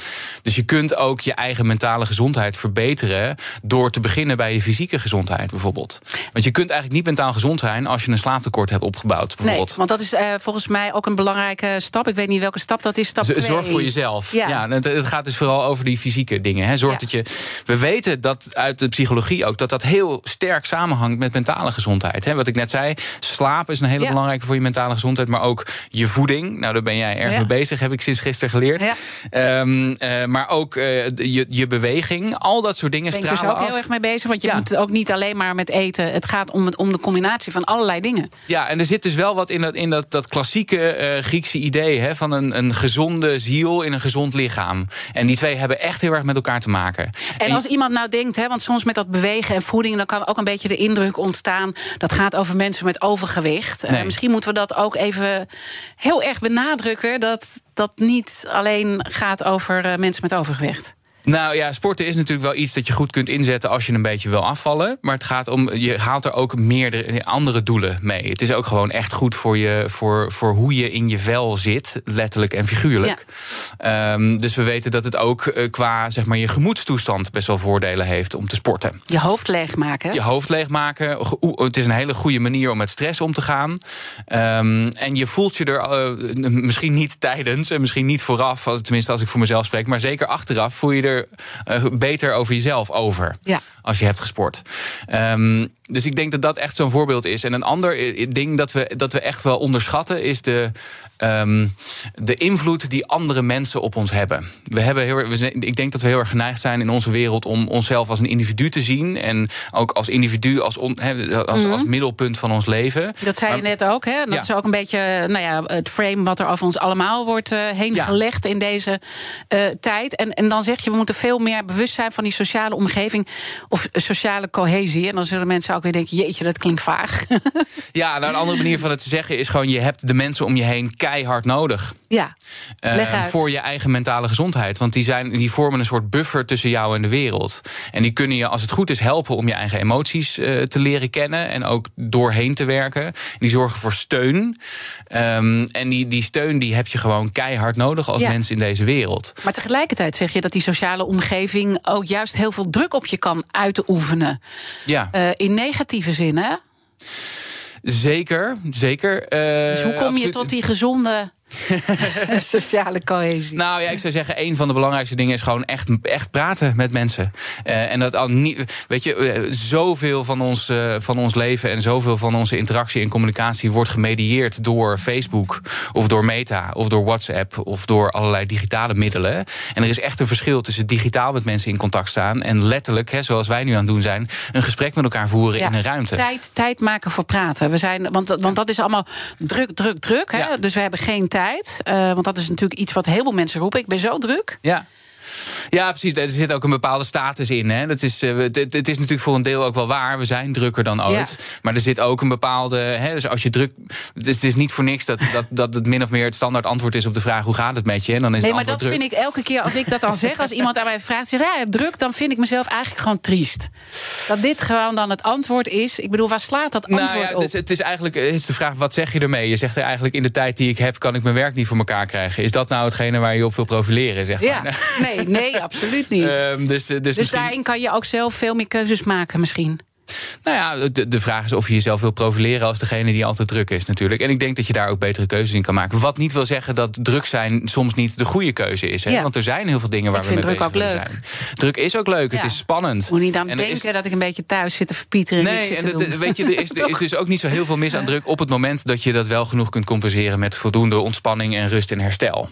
Dus je kunt ook je eigen mentale gezondheid verbeteren door te beginnen bij je fysieke gezondheid, bijvoorbeeld. Want je kunt eigenlijk niet mentaal gezond zijn als je een slaaptekort hebt opgebouwd, Nee, bijvoorbeeld. want dat is eh, volgens mij ook een belangrijke stap. Ik weet niet welke stap dat is. Stap Z- twee. Zorg voor jezelf. Ja. Ja. het, het gaat dus vooral over die fysieke dingen. Hè. Zorg Ja. dat je. We weten dat uit de psychologie ook dat dat heel sterk samenhangt met mentale gezondheid. Hè. Wat ik net zei, slaap is een hele Ja. belangrijke voor je mentale gezondheid, maar ook je voeding. Nou, daar ben jij erg mee bezig, heb ik sinds gisteren geleerd. Ehm, eh, maar ook eh, je, je beweging, al dat soort dingen ben ik dus stralen ook heel erg mee bezig. Want je moet het ook niet alleen maar met eten. Het gaat om, het, om de combinatie van allerlei dingen. Ja, en er zit dus wel wat in dat, in dat, dat klassieke eh, Griekse idee hè, van een, een gezonde ziel in een gezond lichaam. En die twee hebben echt heel erg met elkaar te maken. En als iemand nou denkt, hè, want soms met dat bewegen en voeding, dan kan ook een beetje de indruk ontstaan dat gaat over mensen met overgewicht. Eh, misschien moeten we dat ook even heel erg benadrukken. Dat dat niet alleen gaat over eh, mensen met overgewicht. Nou ja, sporten is natuurlijk wel iets dat je goed kunt inzetten als je een beetje wil afvallen. Maar het gaat om, je haalt er ook meerdere andere doelen mee. Het is ook gewoon echt goed voor, je, voor, voor hoe je in je vel zit, letterlijk en figuurlijk. Ehm, dus we weten dat het ook eh, qua zeg maar, je gemoedstoestand best wel voordelen heeft om te sporten. Je hoofd leegmaken. Je hoofd leegmaken. Het is een hele goede manier om met stress om te gaan. Ehm, en je voelt je er eh, misschien niet tijdens en misschien niet vooraf, tenminste als ik voor mezelf spreek, maar zeker achteraf voel je er eh, beter over jezelf over. Ja. Als je hebt gesport. Ehm, dus ik denk dat dat echt zo'n voorbeeld is. En een ander ding dat we, dat we echt wel onderschatten is de, ehm, de invloed die andere mensen op ons hebben. We hebben heel, we zijn, ik denk dat we heel erg geneigd zijn in onze wereld om onszelf als een individu te zien. En ook als individu als, on- als, als middelpunt van ons leven. Mhm. Dat zei je Maar- net ook, hè? Dat Ja. is ook een beetje nou ja, het frame wat er over ons allemaal wordt eh, heen Ja. gelegd in deze eh, tijd. En, en dan zeg je, we moeten veel meer bewust zijn van die sociale omgeving of sociale cohesie. En dan zullen mensen ook weer denken, jeetje, dat klinkt vaag. Ja, nou, een andere manier van het te zeggen is gewoon: je hebt de mensen om je heen keihard nodig. ja, uit. voor je eigen mentale gezondheid. Want die, zijn, die vormen een soort buffer tussen jou en de wereld. En die kunnen je, als het goed is, helpen om je eigen emoties eh, te leren kennen. En ook doorheen te werken. Die zorgen voor steun. Ehm, en die, die steun die heb je gewoon keihard nodig als Ja. mens in deze wereld. maar tegelijkertijd zeg je dat die sociale omgeving ook juist heel veel druk op je kan uitoefenen. Ja, Eh, in negatieve zin, hè? zeker. zeker eh, Dus hoe kom je tot die gezonde sociale cohesie? Nou ja, ik zou zeggen, een van de belangrijkste dingen is gewoon echt, echt praten met mensen. Eh, en dat al niet, weet je, eh, zoveel van ons, eh, van ons leven en zoveel van onze interactie en communicatie wordt gemedieerd door Facebook of door Meta of door WhatsApp of door allerlei digitale middelen. En er is echt een verschil tussen digitaal met mensen in contact staan en letterlijk, hè, zoals wij nu aan het doen zijn, een gesprek met elkaar voeren Ja, in een ruimte. Tijd, tijd maken voor praten. We zijn, want, want dat is allemaal druk, druk, druk. Hè? Ja. Dus we hebben geen tijd. Eh, want dat is natuurlijk iets wat heel veel mensen roepen. Ik ben zo druk. Ja. Ja, precies. Er zit ook een bepaalde status in. Hè. Dat is, eh, het, is natuurlijk voor een deel ook wel waar. We zijn drukker dan ooit. Maar er zit ook een bepaalde. Hè, dus als je druk. Dus het is niet voor niks dat, dat, dat het min of meer het standaard antwoord is op de vraag: hoe gaat het met je? En dan is Nee, maar dat vind ik elke keer als ik dat dan zeg. Als iemand aan mij vraagt, zeg, ja, druk, dan vind ik mezelf eigenlijk gewoon triest. Dat dit gewoon dan het antwoord is. Ik bedoel, waar slaat dat antwoord Nou ja, op? het is, het is eigenlijk het is de vraag: wat zeg je ermee? Je zegt er eigenlijk in de tijd die ik heb, kan ik mijn werk niet voor elkaar krijgen. Is dat nou hetgene waar je op wil profileren? Zeg ja, maar? Nee, nee, absoluut niet. Ehm, dus, eh, dus, dus misschien- daarin kan je ook zelf veel meer keuzes maken, misschien. Nou ja, de, de vraag is of je jezelf wil profileren als degene die altijd druk is, natuurlijk. En ik denk dat je daar ook betere keuzes in kan maken. Wat niet wil zeggen dat druk zijn soms niet de goede keuze is. Hè? Ja. Want er zijn heel veel dingen waar Ik we mee bezig druk ook leuk. zijn. Druk is ook leuk, het is spannend. Moet niet aan En denken is- dat ik een beetje thuis zit te verpieteren en Nee, en doen. weet je, er is, er is dus ook niet zo heel veel mis aan druk op het moment dat je dat wel genoeg kunt compenseren met voldoende ontspanning en rust en herstel.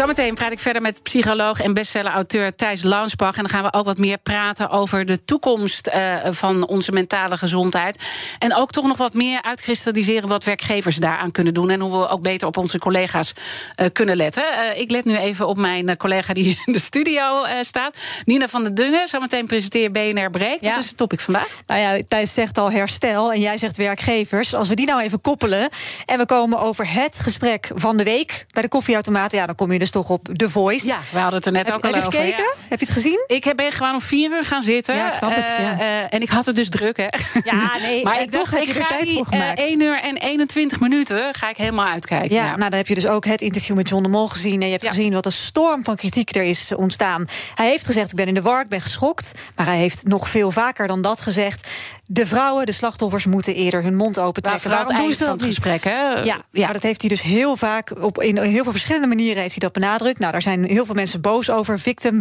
Zometeen praat ik verder met psycholoog en bestseller-auteur Thijs Launsbach. En dan gaan we ook wat meer praten over de toekomst uh, van onze mentale gezondheid. En ook toch nog wat meer uitkristalliseren wat werkgevers daaraan kunnen doen. En hoe we ook beter op onze collega's uh, kunnen letten. Uh, ik let nu even op mijn collega die in de studio staat. Nina van der Dungen. Zometeen presenteer BNR Breekt. Ja. Wat is het topic vandaag? Nou ja, Thijs zegt al herstel en jij zegt werkgevers. Als we die nou even koppelen en we komen over het gesprek van de week bij de koffieautomaat. Ja, dan kom je dus toch op The Voice. Ja, we hadden het er net heb, ook al heb over. Heb je gekeken? Heb je het gezien? Ik ben gewoon om vier uur gaan zitten. Ja, ik snap het. Ja. Uh, en ik had het dus druk, hè? Ja, nee. maar ik toch dacht, heb ik je er ga tijd die voor gemaakt. uh, 1 uur en 21 minuten ga ik helemaal uitkijken. Ja, nou dan heb je dus ook het interview met John de Mol gezien. En je hebt gezien wat een storm van kritiek er is ontstaan. Hij heeft gezegd, ik ben in de war, ik ben geschokt. Maar hij heeft nog veel vaker dan dat gezegd. De vrouwen, de slachtoffers, moeten eerder hun mond open trekken. Waarom doen van ze het dat niet? gesprek, hè? Ja, maar dat heeft hij dus heel vaak op in heel veel verschillende manieren heeft hij dat benadrukt. Nou, daar zijn heel veel mensen boos over. Victim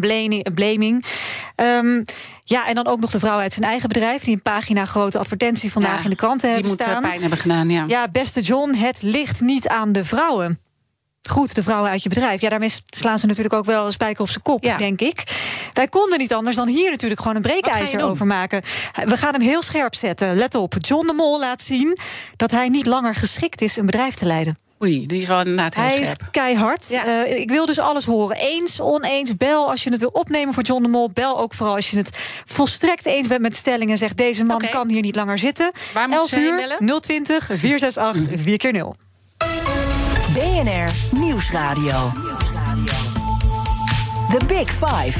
blaming. Ehm, ja, en dan ook nog de vrouw uit zijn eigen bedrijf die een pagina grote advertentie vandaag Ja, in de kranten Die hebben moet eh, staan. pijn hebben gedaan, ja. Ja, beste John, het ligt niet aan de vrouwen. Goed, de vrouwen uit je bedrijf. Ja, daarmee slaan ze natuurlijk ook wel een spijker op zijn kop, Ja. denk ik. Wij konden niet anders dan hier natuurlijk gewoon een breekijzer over maken. We gaan hem heel scherp zetten. Let op, John de Mol laat zien dat hij niet langer geschikt is een bedrijf te leiden. Oei, die is wel inderdaad heel Hij is scherp. keihard. Ja. Eh, ik wil dus alles horen. Eens, oneens, bel als je het wil opnemen voor John de Mol. Bel ook vooral als je het volstrekt eens bent met stellingen. Zegt deze man kan hier niet langer zitten. Waar moeten 11 ze heen uur, bellen? 020 468 4 keer 0 BNR Nieuwsradio. The Big Five.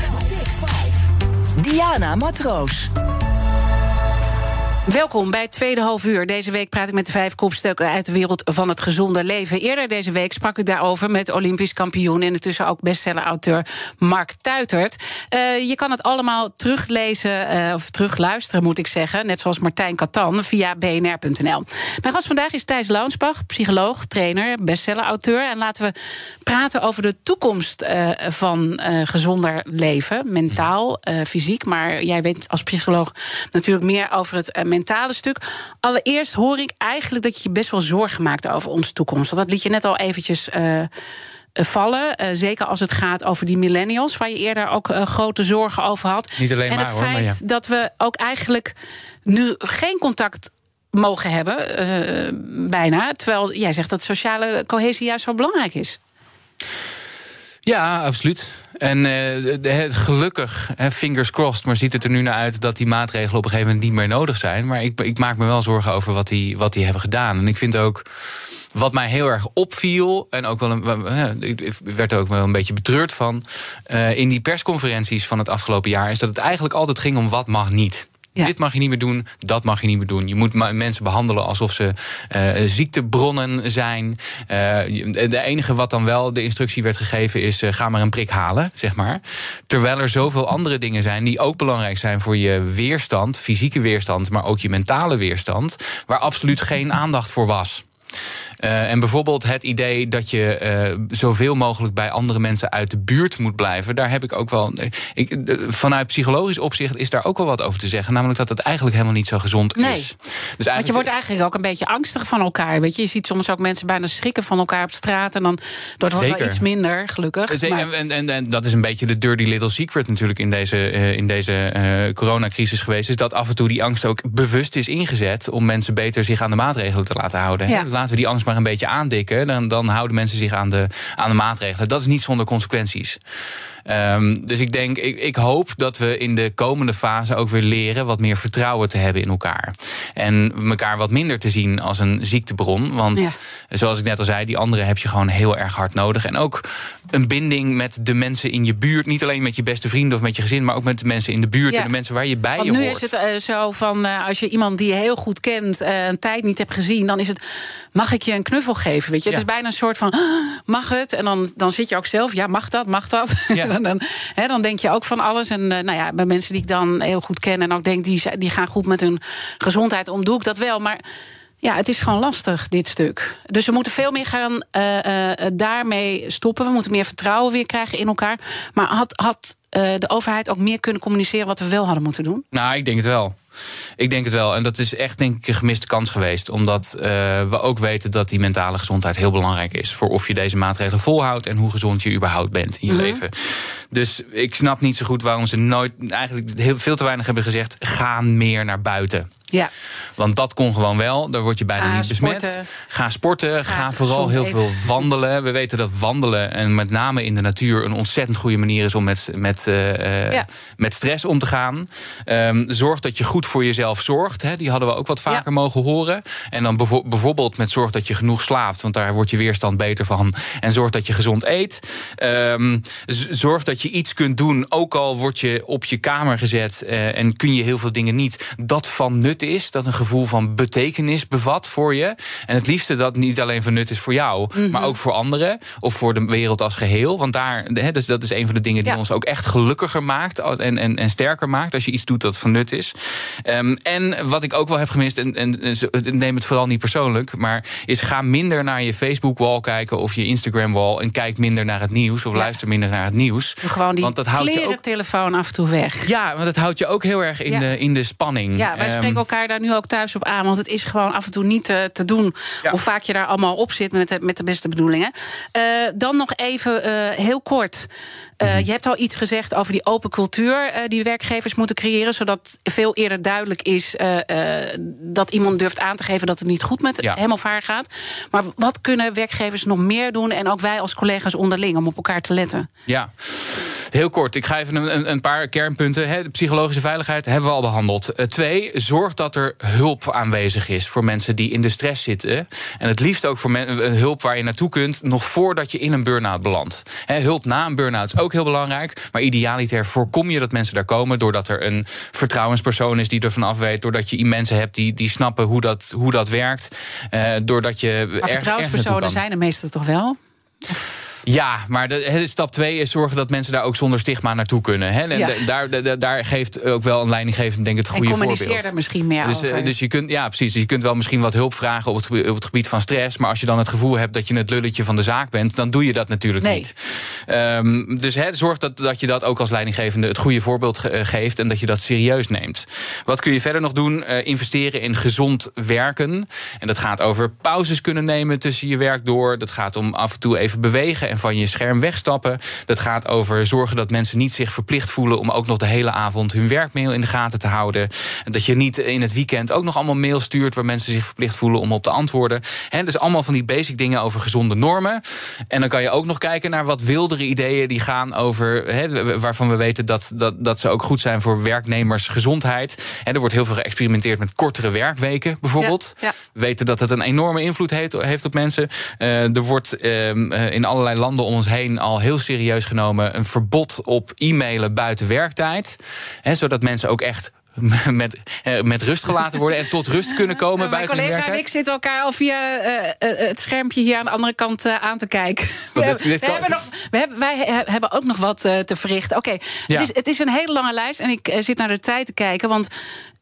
Diana Matroos. Welkom bij het tweede half uur. Deze week praat ik met de vijf kopstukken uit de wereld van het gezonde leven. Eerder deze week sprak ik daarover met Olympisch kampioen... en intussen ook bestseller-auteur Mark Tuitert. Eh, je kan het allemaal teruglezen, eh, of terugluisteren moet ik zeggen... net zoals Martijn Katan via bnr.nl. Mijn gast vandaag is Thijs Launsbach, psycholoog, trainer, bestseller-auteur. En laten we praten over de toekomst eh, van gezonder leven. Mentaal, fysiek, maar jij weet als psycholoog natuurlijk meer over het mentale stuk. Allereerst hoor ik eigenlijk dat je je best wel zorgen maakt over onze toekomst. Want dat liet je net al eventjes eh, eh, vallen. Eh, zeker als het gaat over die millennials, waar je eerder ook grote zorgen over had. Niet alleen en maar, het hoor, maar feit ja. dat we ook eigenlijk nu geen contact mogen hebben, bijna. Terwijl jij zegt dat sociale cohesie juist zo belangrijk is. Ja, absoluut. En het, gelukkig, fingers crossed, maar ziet het er nu naar uit dat die maatregelen op een gegeven moment niet meer nodig zijn. Maar ik, ik maak me wel zorgen over wat die, wat die hebben gedaan. En ik vind ook. Wat mij heel erg opviel, en ook wel ik werd er ook wel een beetje betreurd van. eh, in die persconferenties van het afgelopen jaar, is dat het eigenlijk altijd ging om wat mag niet. Dit mag je niet meer doen, dat mag je niet meer doen. Je moet mensen behandelen alsof ze eh, ziektebronnen zijn. Je- de enige wat dan wel de instructie werd gegeven is: eh, ga maar een prik halen, zeg maar. Terwijl er zoveel andere dingen zijn die ook belangrijk zijn voor je weerstand, fysieke weerstand, maar ook je mentale weerstand, waar absoluut geen aandacht voor was. Eh, en bijvoorbeeld het idee dat je eh, zoveel mogelijk bij andere mensen uit de buurt moet blijven. Daar heb ik ook wel. Ik, de- vanuit psychologisch opzicht is daar ook wel wat over te zeggen. Namelijk dat het eigenlijk helemaal niet zo gezond Nee. is. Dus Want je wordt eigenlijk ook een beetje angstig van elkaar. Weet je? je ziet soms ook mensen bijna schrikken van elkaar op straat. En dan dat wordt wel Zeker. iets minder, gelukkig. Zeker, Maar- en, en, en dat is een beetje de dirty little secret natuurlijk in deze, eh, in deze eh, coronacrisis geweest. Is dat af en toe die angst ook bewust is ingezet om mensen beter zich aan de maatregelen te laten houden. Ja. Laten we die angst maar een beetje aandikken. Dan, dan houden mensen zich aan de, aan de maatregelen. Dat is niet zonder consequenties. Ehm, dus ik denk, ik, ik hoop dat we in de komende fase ook weer leren wat meer vertrouwen te hebben in elkaar. En elkaar wat minder te zien als een ziektebron. Want Ja. zoals ik net al zei, die anderen heb je gewoon heel erg hard nodig. En ook een binding met de mensen in je buurt. Niet alleen met je beste vrienden of met je gezin, maar ook met de mensen in de buurt Ja. en de mensen waar je bij Want je nu hoort. is het eh, zo van, eh, als je iemand die je heel goed kent... eh, een tijd niet hebt gezien, dan is het... mag ik je een knuffel geven, weet je? Ja. Het is bijna een soort van, "Ah, mag het? En dan, dan zit je ook zelf, ja, mag dat, mag dat? Ja. en dan, hè, dan denk je ook van alles. En eh, nou ja, bij mensen die ik dan heel goed ken... en ook denk, die, die gaan goed met hun gezondheid om, doe ik dat wel. Maar... Ja, het is gewoon lastig, dit stuk. Dus we moeten veel meer gaan eh, eh, daarmee stoppen. We moeten meer vertrouwen weer krijgen in elkaar. Maar had, had de overheid ook meer kunnen communiceren wat we wel hadden moeten doen? Nou, ik denk het wel. Ik denk het wel. En dat is echt denk ik een gemiste kans geweest. Omdat uh, we ook weten dat die mentale gezondheid heel belangrijk is. Voor of je deze maatregelen volhoudt en hoe gezond je überhaupt bent in je mm -hmm. leven. Dus ik snap niet zo goed waarom ze nooit, eigenlijk heel, veel te weinig hebben gezegd: ga meer naar buiten. Ja. Want dat kon gewoon wel. Daar word je bijna Ga niet besmet. sporten. Ga sporten. Ga, Ga vooral heel veel wandelen. We weten dat wandelen, en met name in de natuur, een ontzettend goede manier is om met, met, eh, eh, Ja. met stress om te gaan. Ehm, zorg dat je goed voor jezelf zorgt. Hè. Die hadden we ook wat vaker Ja. mogen horen. En dan bevo- bijvoorbeeld met zorg dat je genoeg slaapt. Want daar wordt je weerstand beter van. En zorg dat je gezond eet. Ehm, zorg dat je iets kunt doen. Ook al word je op je kamer gezet eh, en kun je heel veel dingen niet. Dat van nut is. Dat een gevoel van betekenis bevat voor je. En het liefste dat niet alleen van nut is voor jou. Mhm. Maar ook voor anderen. Of voor de wereld als geheel. Want daar, hè, dus dat is een van de dingen die Ja. ons ook echt gelukkiger maakt. En, en, en sterker maakt. Als je iets doet dat van nut is. Ehm, en wat ik ook wel heb gemist. En, en, en neem het vooral niet persoonlijk. Maar is ga minder naar je Facebook-wall kijken. Of je Instagram-wall. En kijk minder naar het nieuws. Of Ja. luister minder naar het nieuws. Gewoon die Want dat houdt je ook telefoon af en toe weg. ja, want dat houdt je ook heel erg in, Ja. de, in de spanning. Ja, wij Ehm, spreken elkaar daar nu ook thuis op aan. Want het is gewoon af en toe niet eh, te doen. Ja. Hoe vaak je daar allemaal op zit met de, met de beste bedoelingen. Eh, dan nog even eh, heel kort. Eh. Je hebt al iets gezegd over die open cultuur eh, die werkgevers moeten creëren. Zodat veel eerder duidelijk is eh, dat iemand durft aan te geven dat het niet goed met Ja. hem of haar gaat. Maar wat kunnen werkgevers nog meer doen? En ook wij als collega's onderling om op elkaar te letten. Ja. Heel kort, ik ga even een, een- paar kernpunten. Hè. De psychologische veiligheid hebben we al behandeld. Eh, twee, zorg dat er hulp aanwezig is voor mensen die in de stress zitten. En het liefst ook voor men- eh, hulp waar je naartoe kunt, nog voordat je in een burn-out belandt. Hè, hulp na een burn-out is ook heel belangrijk. Maar idealiter voorkom je dat mensen daar komen. doordat er een vertrouwenspersoon is die ervan af weet. doordat je mensen hebt die, die snappen hoe dat, hoe dat werkt. eh, doordat je. Maar vertrouwenspersonen zijn er meestal toch wel? Ja, maar de, stap twee is zorgen dat mensen daar ook zonder stigma naartoe kunnen. Hè? En Ja. daar, daar geeft ook wel een leidinggevend denk ik het En goede communiceer voorbeeld. er misschien meer Dus, eh, over. dus je kunt, ja, precies. Je kunt wel misschien wat hulp vragen op het, gebied- op het gebied van stress. Maar als je dan het gevoel hebt dat je het lulletje van de zaak bent, dan doe je dat natuurlijk Nee. niet. Ehm, dus hè, zorg dat, dat je dat ook als leidinggevende het goede voorbeeld ge- eh, geeft en dat je dat serieus neemt. Wat kun je verder nog doen? Eh, investeren in gezond werken. En dat gaat over pauzes kunnen nemen tussen je werk door. Dat gaat om af en toe even bewegen en van je scherm wegstappen. Dat gaat over zorgen dat mensen niet zich verplicht voelen om ook nog de hele avond hun werkmail in de gaten te houden. En Dat je niet in het weekend ook nog allemaal mail stuurt waar mensen zich verplicht voelen om op te antwoorden. Hè, dus allemaal van die basic dingen over gezonde normen. En dan kan je ook nog kijken naar wat wildere ideeën die gaan over. Waarvan we weten dat, dat, dat ze ook goed zijn voor werknemersgezondheid. En er wordt heel veel geëxperimenteerd met kortere werkweken bijvoorbeeld. Ja, ja. We weten dat het een enorme invloed heeft, heeft op mensen. Eh, er wordt ehm, eh, in allerlei landen om ons heen al heel serieus genomen een verbod op e-mailen buiten werktijd. Hè, zodat mensen ook echt met, eh, met rust gelaten worden en tot rust kunnen komen mijn buiten collega en werktijd. ik zitten elkaar al via eh, eh, het schermpje hier aan de andere kant aan te kijken. We, dit- hebben- dit we kan- hebben nog, we hebben, wij he- hebben ook nog wat te verrichten. Oké, Ja. het, is, het is een hele lange lijst en ik zit naar de tijd te kijken. Want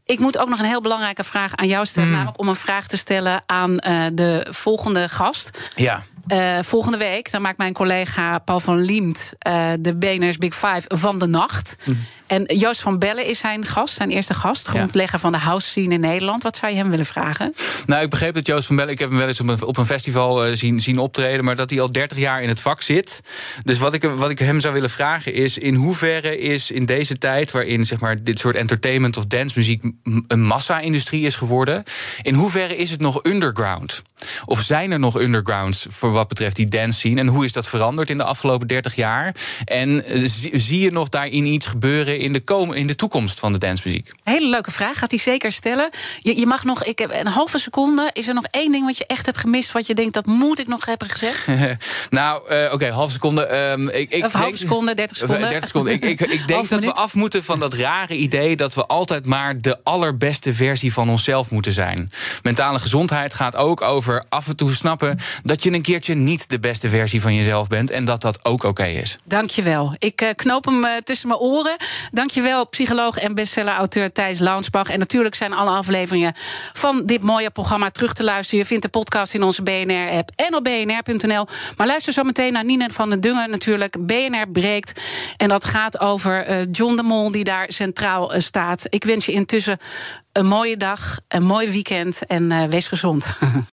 ik moet ook nog een heel belangrijke vraag aan jou stellen. Hmm. Namelijk om een vraag te stellen aan de volgende gast. Ja. Eh, volgende week dan maakt mijn collega Paul van Liemt eh, de BNR's Big Five van de nacht. Hmm. En Joost van Bellen is zijn gast, zijn eerste gast. Grondlegger van de house scene in Nederland. Wat zou je hem willen vragen? Nou, ik begreep dat Joost van Bellen, ik heb hem wel eens op een, op een festival eh, zien, zien optreden, maar dat hij al 30 jaar in het vak zit. Dus wat ik, wat ik hem zou willen vragen is: in hoeverre is in deze tijd, waarin zeg maar, dit soort entertainment of dancemuziek m- een massa-industrie is geworden, in hoeverre is het nog underground? Of zijn er nog undergrounds voor wat betreft die dance scene? En hoe is dat veranderd in de afgelopen 30 jaar? En eh, zie, je nog daarin iets gebeuren in de, kom, in de toekomst van de dancemuziek? Hele leuke vraag, gaat hij zeker stellen. Je, je mag nog, ik heb een halve seconde. Is er nog één ding wat je echt hebt gemist, wat je denkt dat moet ik nog hebben gezegd? nou, eh, oké, halve seconde. ehm, ik, ik Of halve denk- seconde, 30 Of, seconden. 30 seconden. Ik, ik, ik denk dat we af moeten van dat rare idee dat we altijd maar de allerbeste versie van onszelf moeten zijn. Mentale gezondheid gaat ook over af en toe snappen dat je een keertje niet de beste versie van jezelf bent en dat dat ook oké is. Dankjewel. Ik eh, knoop hem eh, tussen mijn oren. Dankjewel, psycholoog en bestseller-auteur Thijs Launsbach. En natuurlijk zijn alle afleveringen van dit mooie programma terug te luisteren. Je vindt de podcast in onze BNR-app en op bnr.nl. Maar luister zo meteen naar Nina van den Dungen natuurlijk. BNR breekt. En dat gaat over uh, John de Mol, die daar centraal staat. Ik wens je intussen een mooie dag, een mooi weekend en wees gezond.